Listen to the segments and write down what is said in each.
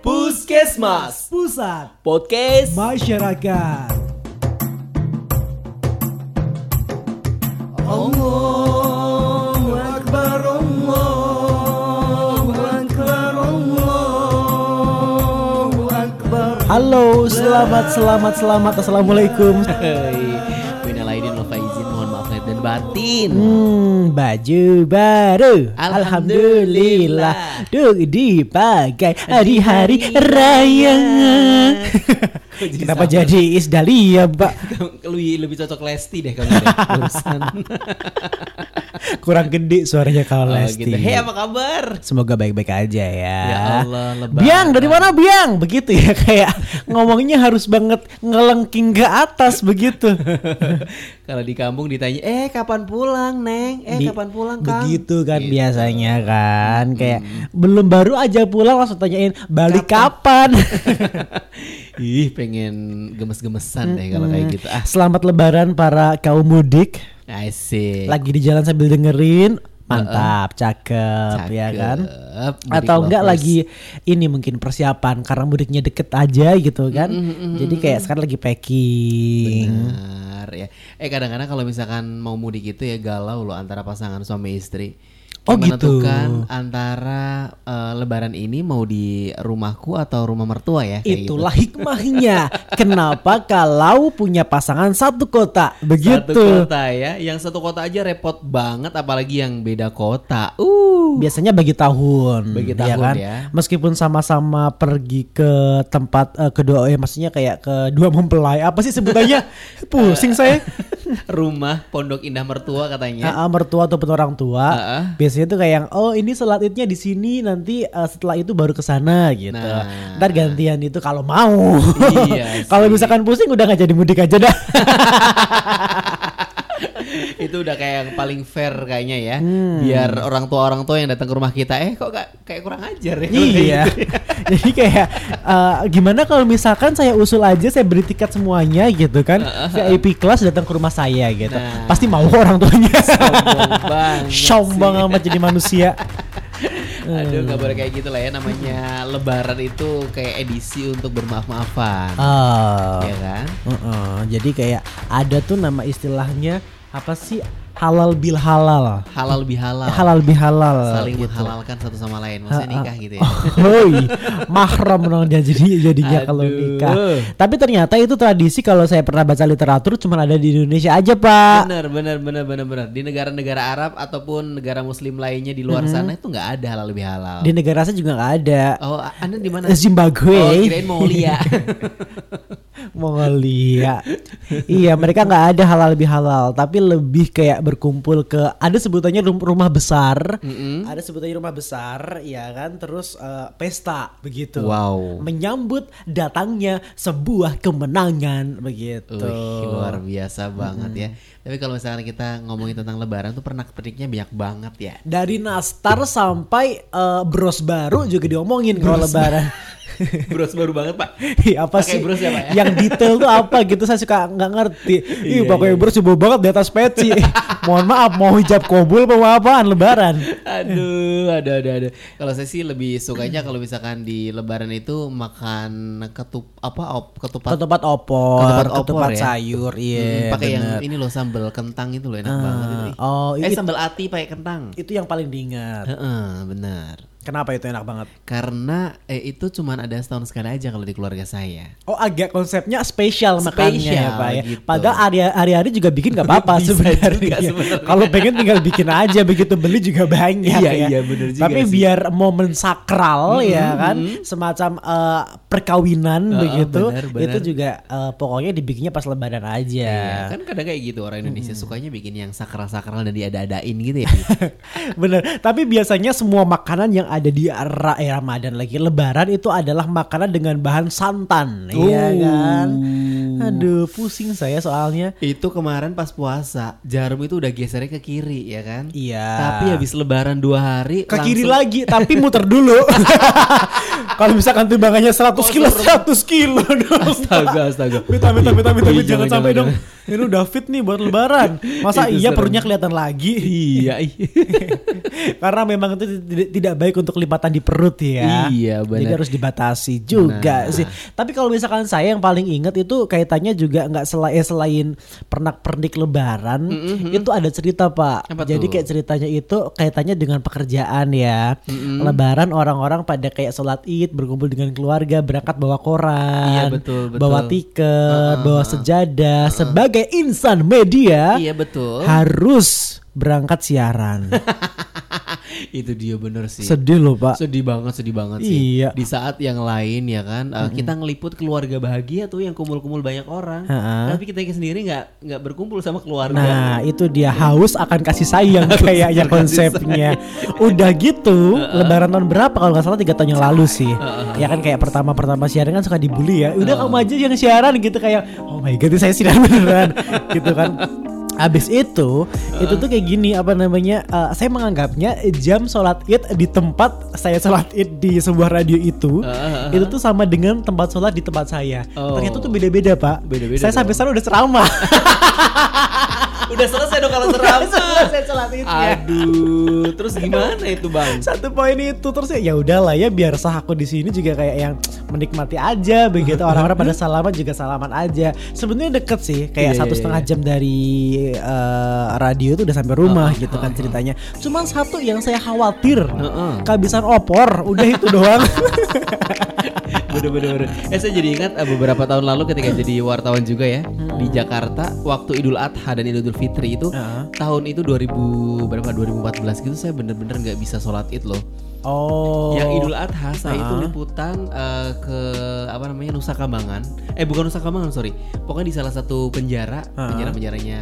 Puskesmas. Pusat. Podcast. Masyarakat. Allahu Akbar Allahu Akbar Allahu Akbar. Halo selamat selamat selamat. Assalamualaikum batin. Hmm baju baru. Alhamdulillah. Duh dipakai hari-hari raya. Kenapa jadi Isdalia mbak Lebih, lebih cocok Lesti deh kalau Kurang gede suaranya kalau Oh, Lesti gitu. Hei apa kabar? Semoga baik-baik aja ya. Ya Allah, lebaran. Biang dari mana Biang? Begitu ya kayak ngomongnya harus banget ngelengking ke atas begitu. Kalau di kampung ditanya, eh kapan pulang neng? Eh Di- kapan pulang kang? Begitu kan Gitu. biasanya kan kayak belum baru aja pulang langsung tanyain balik kapan. Ih pengen gemes-gemesan deh kalau kayak gitu. Ah Selamat lebaran para kaum mudik. Asik. Lagi di jalan sambil dengerin. Mantap, cakep, ya Cakep. kan? Mudik Atau enggak lovers. lagi ini mungkin persiapan karena mudiknya deket aja gitu kan. Jadi kayak sekarang lagi packing. Benar ya. Eh kadang-kadang kalau misalkan mau mudik itu ya galau loh antara pasangan suami istri. Oh, Kayak gitu. menentukan antara eh, lebaran ini mau di rumahku atau rumah mertua ya. kayak gitu. Itulah hikmahnya. Kenapa kalau punya pasangan satu kota Satu begitu? kota ya. Yang satu kota aja repot banget apalagi yang beda kota. Uh. Biasanya bagi tahun, Bagi ya tahun kan? ya. Meskipun sama-sama pergi ke tempat eh, kedua, ya maksudnya kayak kedua mempelai. Apa sih sebutannya? Pusing saya. Rumah Pondok Indah Mertua katanya. Ah, mertua ataupun orang tua. Ah. Biasanya tuh kayak yang oh ini sholat idnya di sini nanti eh, setelah itu baru ke sana gitu. Nah. Ntar gantian itu kalau mau. Iya kalau misalkan pusing udah nggak jadi mudik aja dah. itu udah kayak yang paling fair kayaknya ya. Hmm. Biar orang tua orang tua yang datang ke rumah kita, eh kok gak, kayak kurang ajar ya. iya. gitu. Jadi kayak eh, gimana kalau misalkan saya usul aja saya beri tiket semuanya gitu kan. VIP kelas datang ke rumah saya gitu. Nah. Pasti mau orang tuanya. Sombong banget Sombong amat jadi manusia. Aduh nggak boleh kayak gitu lah ya. Namanya Lebaran itu kayak edisi untuk bermaaf-maafan, Oh. ya kan? Heeh, jadi kayak ada tuh nama istilahnya apa sih halal bil halal. Halal lebih halal, halal bil halal. saling gitu. menghalalkan satu sama lain, maksudnya nikah gitu ya. Hoi, mahram dong dia jadi jadinya kalau nikah. Tapi ternyata itu tradisi kalau saya pernah baca literatur cuma ada di Indonesia aja, Pak. Bener, bener, bener, bener, bener. Di negara-negara Arab ataupun negara Muslim lainnya di luar sana itu nggak ada halal lebih halal. Di negara saya juga nggak ada. Oh, anda di mana? Zimbabwe. Oh, kirain Mongolia. Mongolia. iya, mereka nggak ada halal lebih halal, tapi lebih kayak berkumpul ke ada sebutannya rum- rumah besar. Mm-mm. Ada sebutannya rumah besar, ya kan? Terus eh, pesta begitu. Wow. Menyambut datangnya sebuah kemenangan begitu. Wih, luar biasa banget ya. Tapi kalau misalnya kita ngomongin tentang Lebaran tuh pernah perniknya banyak banget ya. Dari nastar sampai eh, bros baru juga diomongin kalau lebaran. Bros baru banget pak. Ih, apa Pakai sih? bros ya, Pak, ya? Yang detail tuh apa gitu saya suka nggak ngerti. Ih, Iya, pakai iya. bros coba banget di atas peci. Mohon maaf, mau hijab kobul apa mau apaan lebaran? Aduh, ada, ada, ada. Kalau saya sih lebih sukanya kalau misalkan di Lebaran itu makan ketup apa op, ketupat. Ketupat opor, Ketupat ketupat, opor ya? sayur, iya. Hmm, pakai yang ini loh sambal kentang itu loh enak Ah, banget itu. oh, eh it- sambal ati pakai kentang. Itu yang paling diingat. Heeh, benar. Kenapa itu enak banget? Karena eh, itu cuman ada setahun sekali aja kalau di keluarga saya. Oh agak konsepnya spesial makannya ya Spesial, Pak ya. gitu. Padahal hari- hari-hari juga bikin gak apa-apa sebenarnya. Kalau pengen tinggal bikin aja begitu beli juga banyak Iya, ya. iya, bener juga Tapi sih. biar momen sakral ya kan semacam eh, perkawinan Heeh, begitu benar, benar. itu juga eh, pokoknya dibikinnya pas lebaran aja. Iya, kan kadang kayak gitu orang Indonesia sukanya bikin yang sakral-sakral dan diada-adain gitu ya. Bener. Tapi biasanya semua makanan yang ada di ra- eh, Ramadan lagi Lebaran itu adalah makanan dengan bahan santan, iya Oh. kan? Aduh, pusing saya soalnya. Itu kemarin pas puasa, jarum itu udah gesernya ke kiri ya kan? Iya. Tapi habis lebaran dua hari ke kiri langsung- lagi tapi muter dulu. Kalau misalkan timbangannya 100 kilo 100 kilo dong. Astaga, astaga. Amit amit amit amit Ih, jangan, jangan, sampai dong. Ini udah fit nih buat lebaran. Masa iya serem. perutnya kelihatan lagi? Iya, iya. Karena memang itu tidak, tidak baik untuk lipatan di perut ya. Iya, Jadi benar. harus dibatasi juga Nah. sih. Tapi kalau misalkan saya yang paling ingat itu kaitannya juga nggak selain eh, selain pernak-pernik lebaran, itu ada cerita Pak. Apa Jadi tuh? kayak ceritanya itu kaitannya dengan pekerjaan ya. Lebaran orang-orang pada kayak sholat id, berkumpul dengan keluarga, berangkat bawa koran, Iya, betul, betul. bawa tiket, bawa sejadah. Sebagai insan media Iya betul. harus berangkat siaran. itu dia bener sih. Sedih loh Pak. Sedih banget, sedih banget sih. Iya. Di saat yang lain ya kan, uh, kita ngeliput keluarga bahagia tuh yang kumpul-kumpul banyak orang. Ha-ha. Tapi kita sendiri nggak nggak berkumpul sama keluarga. Nah itu dia haus akan kasih sayang kayaknya konsepnya. Udah gitu Lebaran tahun berapa kalau nggak salah tiga tahun yang lalu sih. Ya kan kayak pertama-pertama siaran kan suka dibully ya. Udah kamu aja yang siaran gitu kayak oh my god saya siaran beneran gitu kan. Habis itu, itu tuh kayak gini apa namanya? eh, saya menganggapnya jam sholat id di tempat saya sholat id di sebuah radio itu, Heeh, itu tuh sama dengan tempat sholat di tempat saya. Oh. Ternyata tuh beda-beda pak. Beda-beda Saya sampai sana udah ceramah. Udah selesai dong kalau ceramah. selesai sholat idnya. Aduh, terus gimana itu bang? satu poin itu terus ya ya udahlah ya biar sah aku di sini juga kayak yang menikmati aja begitu orang-orang pada salaman juga salaman aja sebenarnya deket sih kayak Iya, satu iya, setengah iya. jam dari eh, radio itu udah sampai rumah gitu kan ceritanya cuman satu yang saya khawatir kehabisan opor udah itu doang bener bener bener. Eh saya jadi ingat eh, beberapa tahun lalu ketika jadi wartawan juga ya di Jakarta waktu Idul Adha dan Idul Fitri itu Heeh. tahun itu 2000 berapa 2014 gitu saya bener-bener nggak bisa sholat id loh. oh Yang Idul Adha saya itu Heeh. liputan eh, ke apa namanya Nusa Kambangan. Eh bukan Nusa Kambangan sorry. Pokoknya di salah satu penjara Heeh. penjara penjaranya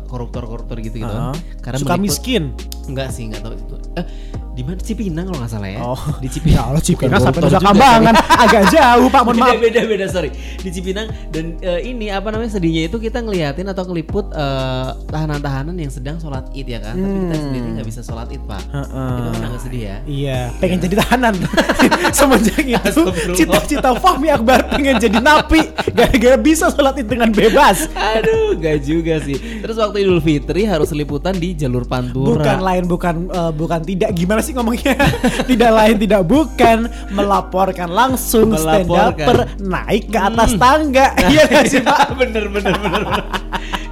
koruptor-koruptor gitu gitu. Heeh. Karena suka meliput- miskin Enggak sih, enggak tahu itu. Eh, di mana Cipinang kalau nggak salah ya? oh Di Cipinang. ya Allah Cipinang sampai Nusa Kambangan agak jauh pak mohon maaf beda beda sorry di Cipinang dan eh, ini apa namanya sedihnya itu kita ngeliatin atau ngeliput eh, tahanan-tahanan yang sedang sholat id ya kan tapi kita Hmm. sendiri nggak bisa sholat id pak Heeh. itu kan agak sedih ya Iya, pengen jadi tahanan. Semenjak itu cita-cita Fahmi Akbar pengen jadi napi gara-gara bisa sholat id dengan bebas. aduh gak juga sih terus waktu Idul Fitri harus liputan di jalur Pantura Bukan lain bukan eh, bukan tidak gimana sih ngomongnya? tidak lain tidak bukan melaporkan langsung stand Melaporkan. upper naik ke atas Hmm. tangga. Iya nggak sih Pak? bener bener bener bener.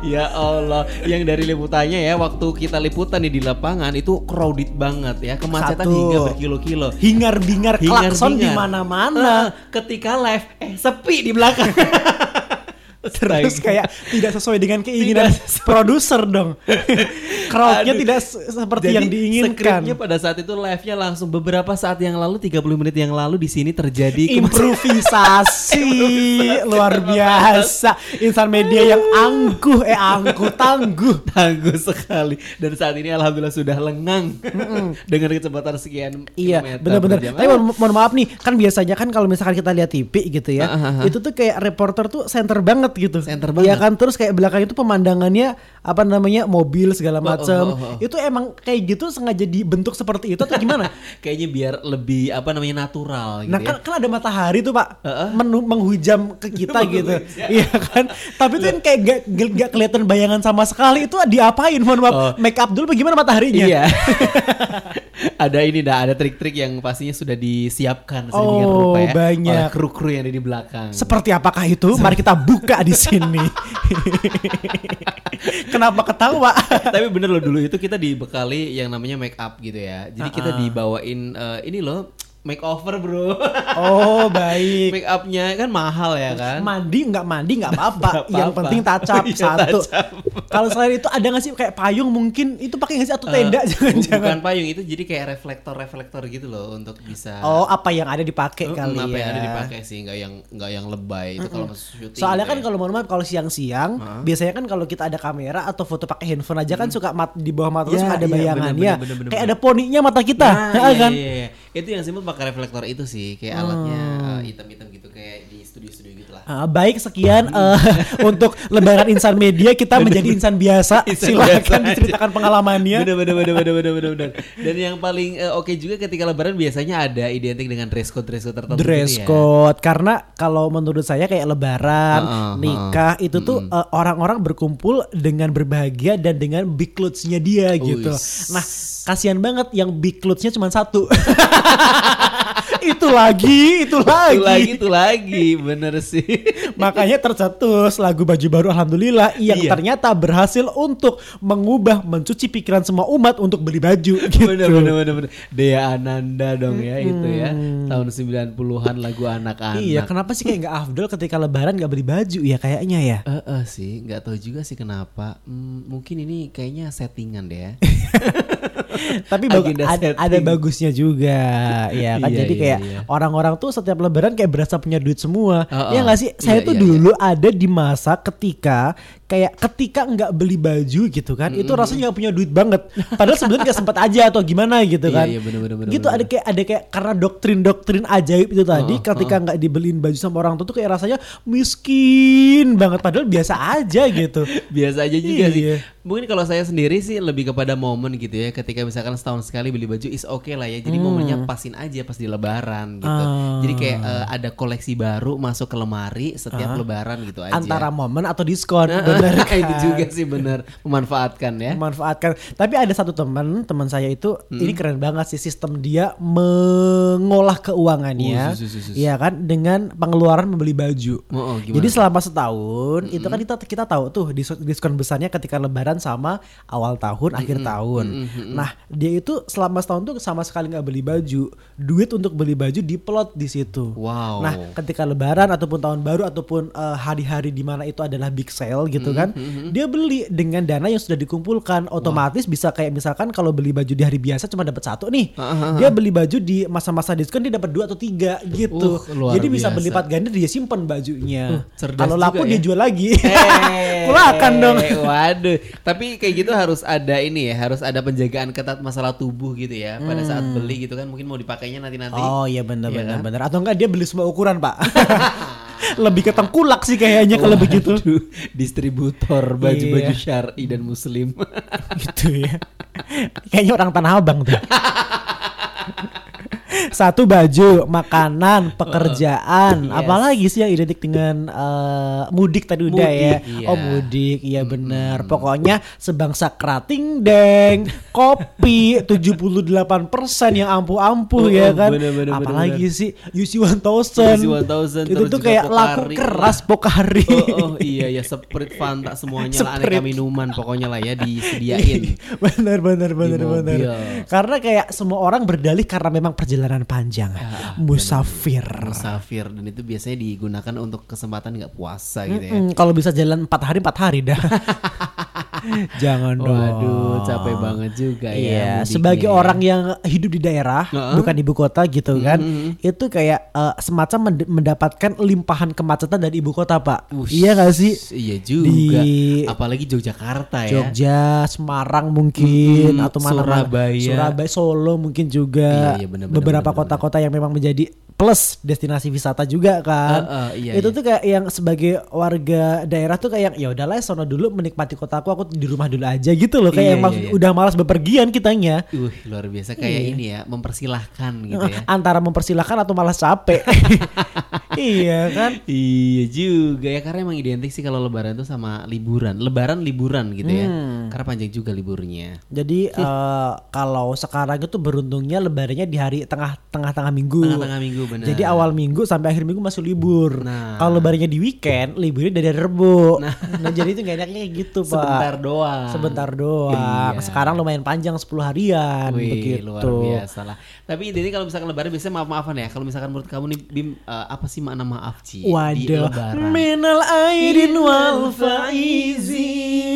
Ya Allah, yang dari liputannya ya waktu kita liputan nih di lapangan itu crowded banget ya, kemacetan Satu. hingga berkilo-kilo. Hingar-bingar klakson di mana-mana. Eh, ketika live eh sepi di belakang. Terus kayak tidak sesuai dengan keinginan produser dong. Crowdnya tidak se- seperti Jadi, yang diinginkan. skripnya pada saat itu live-nya langsung beberapa saat yang lalu 30 menit yang lalu di sini terjadi improvisasi. Luar biasa. Insan media yang angkuh eh angkuh tangguh. Tangguh sekali. Dan saat ini alhamdulillah sudah lengang. Dengan kecepatan sekian Iya, benar-benar. Tapi mohon, mohon maaf nih, kan biasanya kan kalau misalkan kita lihat TV gitu ya, Ah, ah, ah. itu tuh kayak reporter tuh center banget gitu. Center Iya banget. kan, terus kayak belakang itu pemandangannya apa namanya mobil segala macam. oh, oh, oh. Itu emang kayak gitu sengaja dibentuk seperti itu atau gimana? kayaknya biar lebih apa namanya natural gitu Nah ya. kan, kan ada matahari tuh pak Heeh. menu- menghujam ke kita gitu, iya kan? Tapi tuh kan kayak gak, gak, gak kelihatan bayangan sama sekali. Itu diapain? Mohon maaf, Oh. make up dulu bagaimana mataharinya? Iya. ada ini dah, ada trik-trik yang pastinya sudah disiapkan sedemikian Oh, rupa ya banyak. oleh kru-kru yang ada di belakang. Seperti apakah itu? Mari kita buka di sini. Kenapa ketawa? Tapi bener loh dulu itu kita dibekali yang namanya make up gitu ya. Jadi kita Ah, dibawain eh, ini loh makeover bro. Oh baik. make upnya kan mahal ya kan. Mandi nggak mandi nggak apa-apa. Yang apa-apa. penting tacap Iya, satu. Kalau selain itu ada nggak sih kayak payung mungkin itu pakai nggak sih atau tenda Eh, bu- jangan-jangan? Bukan payung itu jadi kayak reflektor-reflektor gitu loh untuk bisa Oh apa yang ada dipakai Mm, kali apa ya? yang ada dipakai sih nggak yang nggak yang lebay itu kalau masuk syuting Soalnya gitu kan ya. kalau mohon maaf kalau siang-siang biasanya kan kalau kita ada kamera atau foto pakai handphone aja kan suka mat di bawah mata Ya, suka ada iya, bayangannya. bener, bener, bener, kayak bener. ada poninya mata kita, Nah, ya iya, kan? iya, iya. Itu yang simpel pakai reflektor itu sih, kayak alatnya Hmm. eh, hitam-hitam gitu studio-studio gitu lah. Ah, baik sekian eh, untuk lebaran insan media kita menjadi insan biasa. Insan Silakan biasa aja. diceritakan pengalamannya. Bener bener bener bener bener bener bener. Dan yang paling eh, oke juga ketika lebaran biasanya ada identik dengan dress code dress code tertentu. dress gitu ya. code karena kalau menurut saya kayak lebaran, Heeh, nikah itu tuh eh, orang-orang berkumpul dengan berbahagia dan dengan big clothes-nya dia gitu. Uis. Nah, kasihan banget yang big clothes-nya cuma satu. itu lagi, itu lagi. Itu lagi itu lagi bener sih. Makanya tercetus lagu baju baru Alhamdulillah yang Iya. ternyata berhasil untuk mengubah mencuci pikiran semua umat untuk beli baju gitu. bener bener bener bener. Dea Ananda dong ya itu ya. Tahun 90-an lagu anak-anak. Iya, kenapa sih kayak nggak afdol ketika lebaran nggak beli baju ya kayaknya ya? Eh, eh, sih, nggak tahu juga sih kenapa. Hmm, mungkin ini kayaknya settingan deh ya. Tapi ada, ada bagusnya juga, ya kan. Iya, Jadi iya, kayak iya. orang-orang tuh setiap lebaran kayak berasa punya duit semua. Oh, ya oh. nggak sih? Saya Iya, tuh iya, dulu ada di masa ketika kayak ketika nggak beli baju gitu kan, itu rasanya nggak punya duit banget. Padahal sebenarnya nggak sempat aja atau gimana gitu Iya, kan. iya, bener, bener, bener, gitu bener. ada kayak ada kayak karena doktrin-doktrin ajaib itu tadi, Oh, ketika nggak dibeliin baju sama orang tua tuh kayak rasanya miskin banget. Padahal biasa aja gitu. Biasa aja juga sih. Iya. Mungkin kalau saya sendiri sih lebih kepada momen gitu ya. Ketika misalkan setahun sekali beli baju is oke lah ya. Jadi momennya pasin aja pas di lebaran gitu. Hmm. Ah. Jadi kayak eh, ada koleksi baru masuk ke lemari setiap lebaran gitu aja. Antara momen atau diskon, Nah, bener kan? itu juga sih bener memanfaatkan ya. memanfaatkan. Tapi ada satu teman, teman saya itu Hmm. ini keren banget sih sistem dia mengolah keuangannya, Oh, sus, sus, sus. ya kan dengan pengeluaran membeli baju. Oh, oh, gimana? Jadi selama setahun itu kan kita kita tahu tuh dis- diskon besarnya ketika lebaran sama awal tahun, akhir tahun. Nah dia itu selama setahun tuh sama sekali nggak beli baju, duit untuk beli baju diplot di situ. Wow. Nah, ketika lebaran ataupun tahun baru ataupun eh, hari-hari di mana itu adalah big sale gitu kan, dia beli dengan dana yang sudah dikumpulkan, otomatis bisa kayak misalkan kalau beli baju di hari biasa cuma dapat satu nih, dia beli baju di masa-masa diskon dia dapat dua atau tiga gitu. Uh, Jadi bisa biasa. berlipat ganda dia simpan bajunya. cerdas kalau laku juga dia ya. jual lagi. Eh, Kulakan dong. Waduh, tapi kayak gitu harus ada ini ya, harus ada penjagaan ketat masalah tubuh gitu ya. Pada saat beli gitu kan mungkin mau dipakainya nanti-nanti. Hmm. Oh iya benar Iya benar kan? benar. Atau enggak dia beli semua ukuran, Pak. Lebih ke tengkulak sih kayaknya kalau begitu. Distributor baju-baju Iya. syar'i dan muslim. gitu ya. Kayaknya orang Tanah Abang tuh. Satu baju, makanan, pekerjaan, Yes. apalagi sih yang identik dengan eh, mudik tadi udah ya. Mudik, iya. Oh mudik, iya benar. Pokoknya sebangsa kerating deng, kopi 78% yang ampuh-ampuh Oh, ya oh, kan. bener, bener, apalagi bener. sih UC 1000. UC 1000, Itu tuh kayak laku Pocari. keras Pokari. oh, oh iya ya Sprite Fanta semuanya lah aneka minuman pokoknya lah ya disediain. bener bener bener mobil. bener karena kayak semua orang berdalih karena memang perjalanan panjang. Ah, musafir. Musafir dan itu biasanya digunakan untuk kesempatan nggak puasa gitu ya. Mm, kalau bisa jalan empat hari empat hari dah jangan dong Waduh, capek banget juga ya. Iya, mudiknya sebagai ya. orang yang hidup di daerah, Heeh. bukan ibu kota gitu kan, itu kayak eh, semacam mend- mendapatkan limpahan kemacetan dari ibu kota, Pak. Ush, iya gak sih? Iya juga. Di- Apalagi Yogyakarta ya. Jogja, Semarang mungkin Mm-mm, atau mana Surabaya. Surabaya, Solo mungkin juga. Iya, iya, bener, bener, Beberapa bener, kota-kota yang memang menjadi plus destinasi wisata juga kan. Uh, uh, iya, itu iya. tuh kayak yang sebagai warga daerah tuh kayak ya udahlah sono dulu menikmati kotaku aku di rumah dulu aja gitu loh kayak Iya, yang iya, iya. udah malas bepergian kitanya. Uh, luar biasa kayak Iya. ini ya, mempersilahkan gitu ya. Antara mempersilahkan atau malas capek. iya kan? Iya juga ya karena emang identik sih kalau lebaran tuh sama liburan. Lebaran liburan gitu ya. Hmm. Karena panjang juga liburnya. Jadi eh, kalau sekarang itu beruntungnya lebarannya di hari tengah tengah-tengah minggu. Tengah-tengah minggu benar. Jadi awal minggu sampai akhir minggu masih libur. Nah. Kalau lebarannya di weekend, liburnya dari hari Rebo. Nah. jadi itu gak enaknya kayak gitu, Pak. sebentar doang. Sebentar doang. Iya. Sekarang lumayan panjang 10 harian Wih, begitu. luar biasa lah. Tapi ini kalau misalkan lebaran biasanya maaf-maafan ya. Kalau misalkan menurut kamu nih Bim eh, apa sih makna maaf Ci di Waduh. lebaran? Minal aidin wal faizin.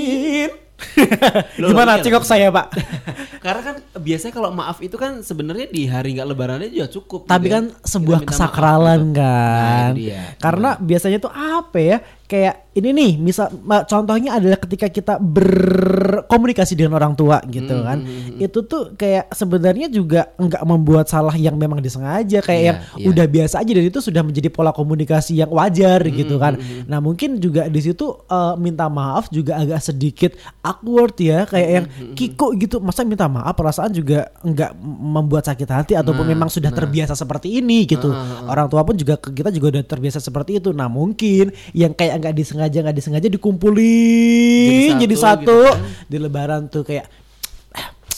Loh, Gimana loh. saya, Pak? Karena kan biasanya kalau maaf itu kan sebenarnya di hari nggak lebarannya juga cukup. Tapi gitu kan ya. sebuah maaf kesakralan gitu. kan. Nah. Karena biasanya tuh apa ya? Kayak ini nih misal contohnya adalah ketika kita berkomunikasi dengan orang tua gitu Hmm, kan. itu tuh kayak sebenarnya juga nggak membuat salah yang memang disengaja kayak Iya, yang iya. udah biasa aja dan itu sudah menjadi pola komunikasi yang wajar Hmm, gitu kan. nah mungkin juga di situ eh, minta maaf juga agak sedikit awkward ya kayak yang Hmm, kiko gitu. Masa minta maaf perasaan juga nggak membuat sakit hati ataupun Nah, memang sudah terbiasa seperti ini gitu. Orang tua pun juga kita juga udah terbiasa seperti itu. Nah mungkin yang kayak nggak disengaja nggak disengaja dikumpulin jadi Jadi satu, satu gitu kan. di lebaran tuh kayak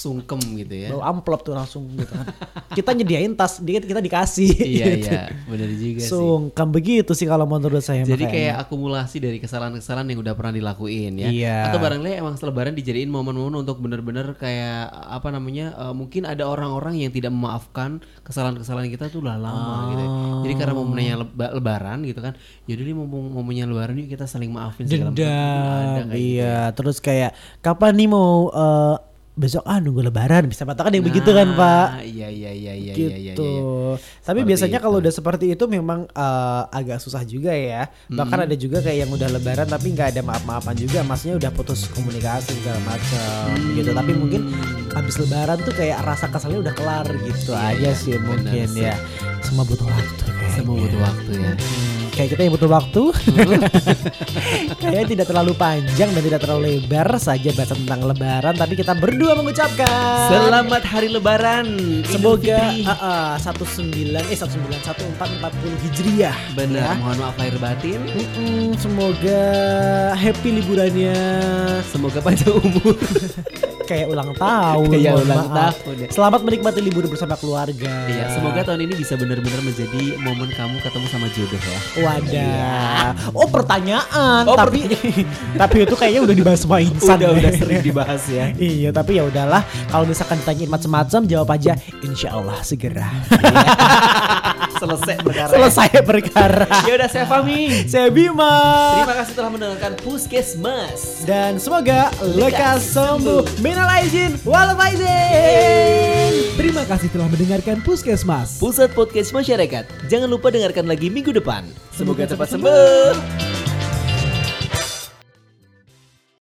Sungkem gitu ya. bawa amplop tuh langsung gitu kan kita nyediain tas dia kita dikasih iya gitu. iya, benar juga sih. sungkem begitu sih kalau menurut saya Jadi makanya. kayak akumulasi dari kesalahan-kesalahan yang udah pernah dilakuin ya. Iya. Atau barangkali emang selebaran dijadiin momen-momen untuk bener-bener kayak apa namanya? eh, mungkin ada orang-orang yang tidak memaafkan kesalahan-kesalahan kita tuh udah lama gitu. ya. Jadi karena momennya leba- lebaran gitu kan. Jadi ini mumpung momennya lebaran yuk kita saling maafin segala macam. Ada dendam kayak gitu. iya terus kayak kapan nih mau eh, besok ah nunggu lebaran bisa kan yang begitu kan pak Nah, Iya iya iya iya gitu. iya iya. iya. Tapi Seperti biasanya kalau udah seperti itu memang eh, agak susah juga ya. Bahkan ada juga kayak yang udah lebaran tapi nggak ada maaf-maafan juga, maksudnya udah putus komunikasi segala macam gitu. Tapi mungkin habis lebaran tuh kayak rasa kesalnya udah kelar gitu Iya, aja iya, sih mungkin sih. ya. Semua butuh waktu kayaknya. Semua butuh waktu ya. Hmm, kayak kita yang butuh waktu kayaknya tidak terlalu panjang dan tidak terlalu lebar saja bahasa tentang lebaran tapi kita berdua mengucapkan Selamat hari lebaran. Semoga Fitri. uh, uh, 19 eh 191440 Hijriah. Benar, Ya. mohon maaf lahir batin. Mm-mm, semoga happy liburannya Semoga panjang umur. kayak ulang tahun. Kayak ulang maaf. tahun ya. Selamat menikmati libur bersama keluarga. Iya, semoga tahun ini bisa benar-benar menjadi momen kamu ketemu sama jodoh ya. Wadah. Oh pertanyaan, Oh, tapi tapi itu kayaknya udah dibahas sama insan. Udah ya. udah sering dibahas ya. Iya, tapi ya udahlah. Kalau misalkan ditanyain macam-macam, jawab aja. Insya Allah segera. Selesai perkara. Selesai perkara. Ya udah saya Fami. Saya Bima. Terima kasih telah mendengarkan Puskesmas. Dan semoga lekas sembuh. Minal aizin wal faizin. Terima kasih telah mendengarkan Puskesmas. Pusat Podcast Masyarakat. Jangan lupa dengarkan lagi minggu depan. Semoga cepat sembuh.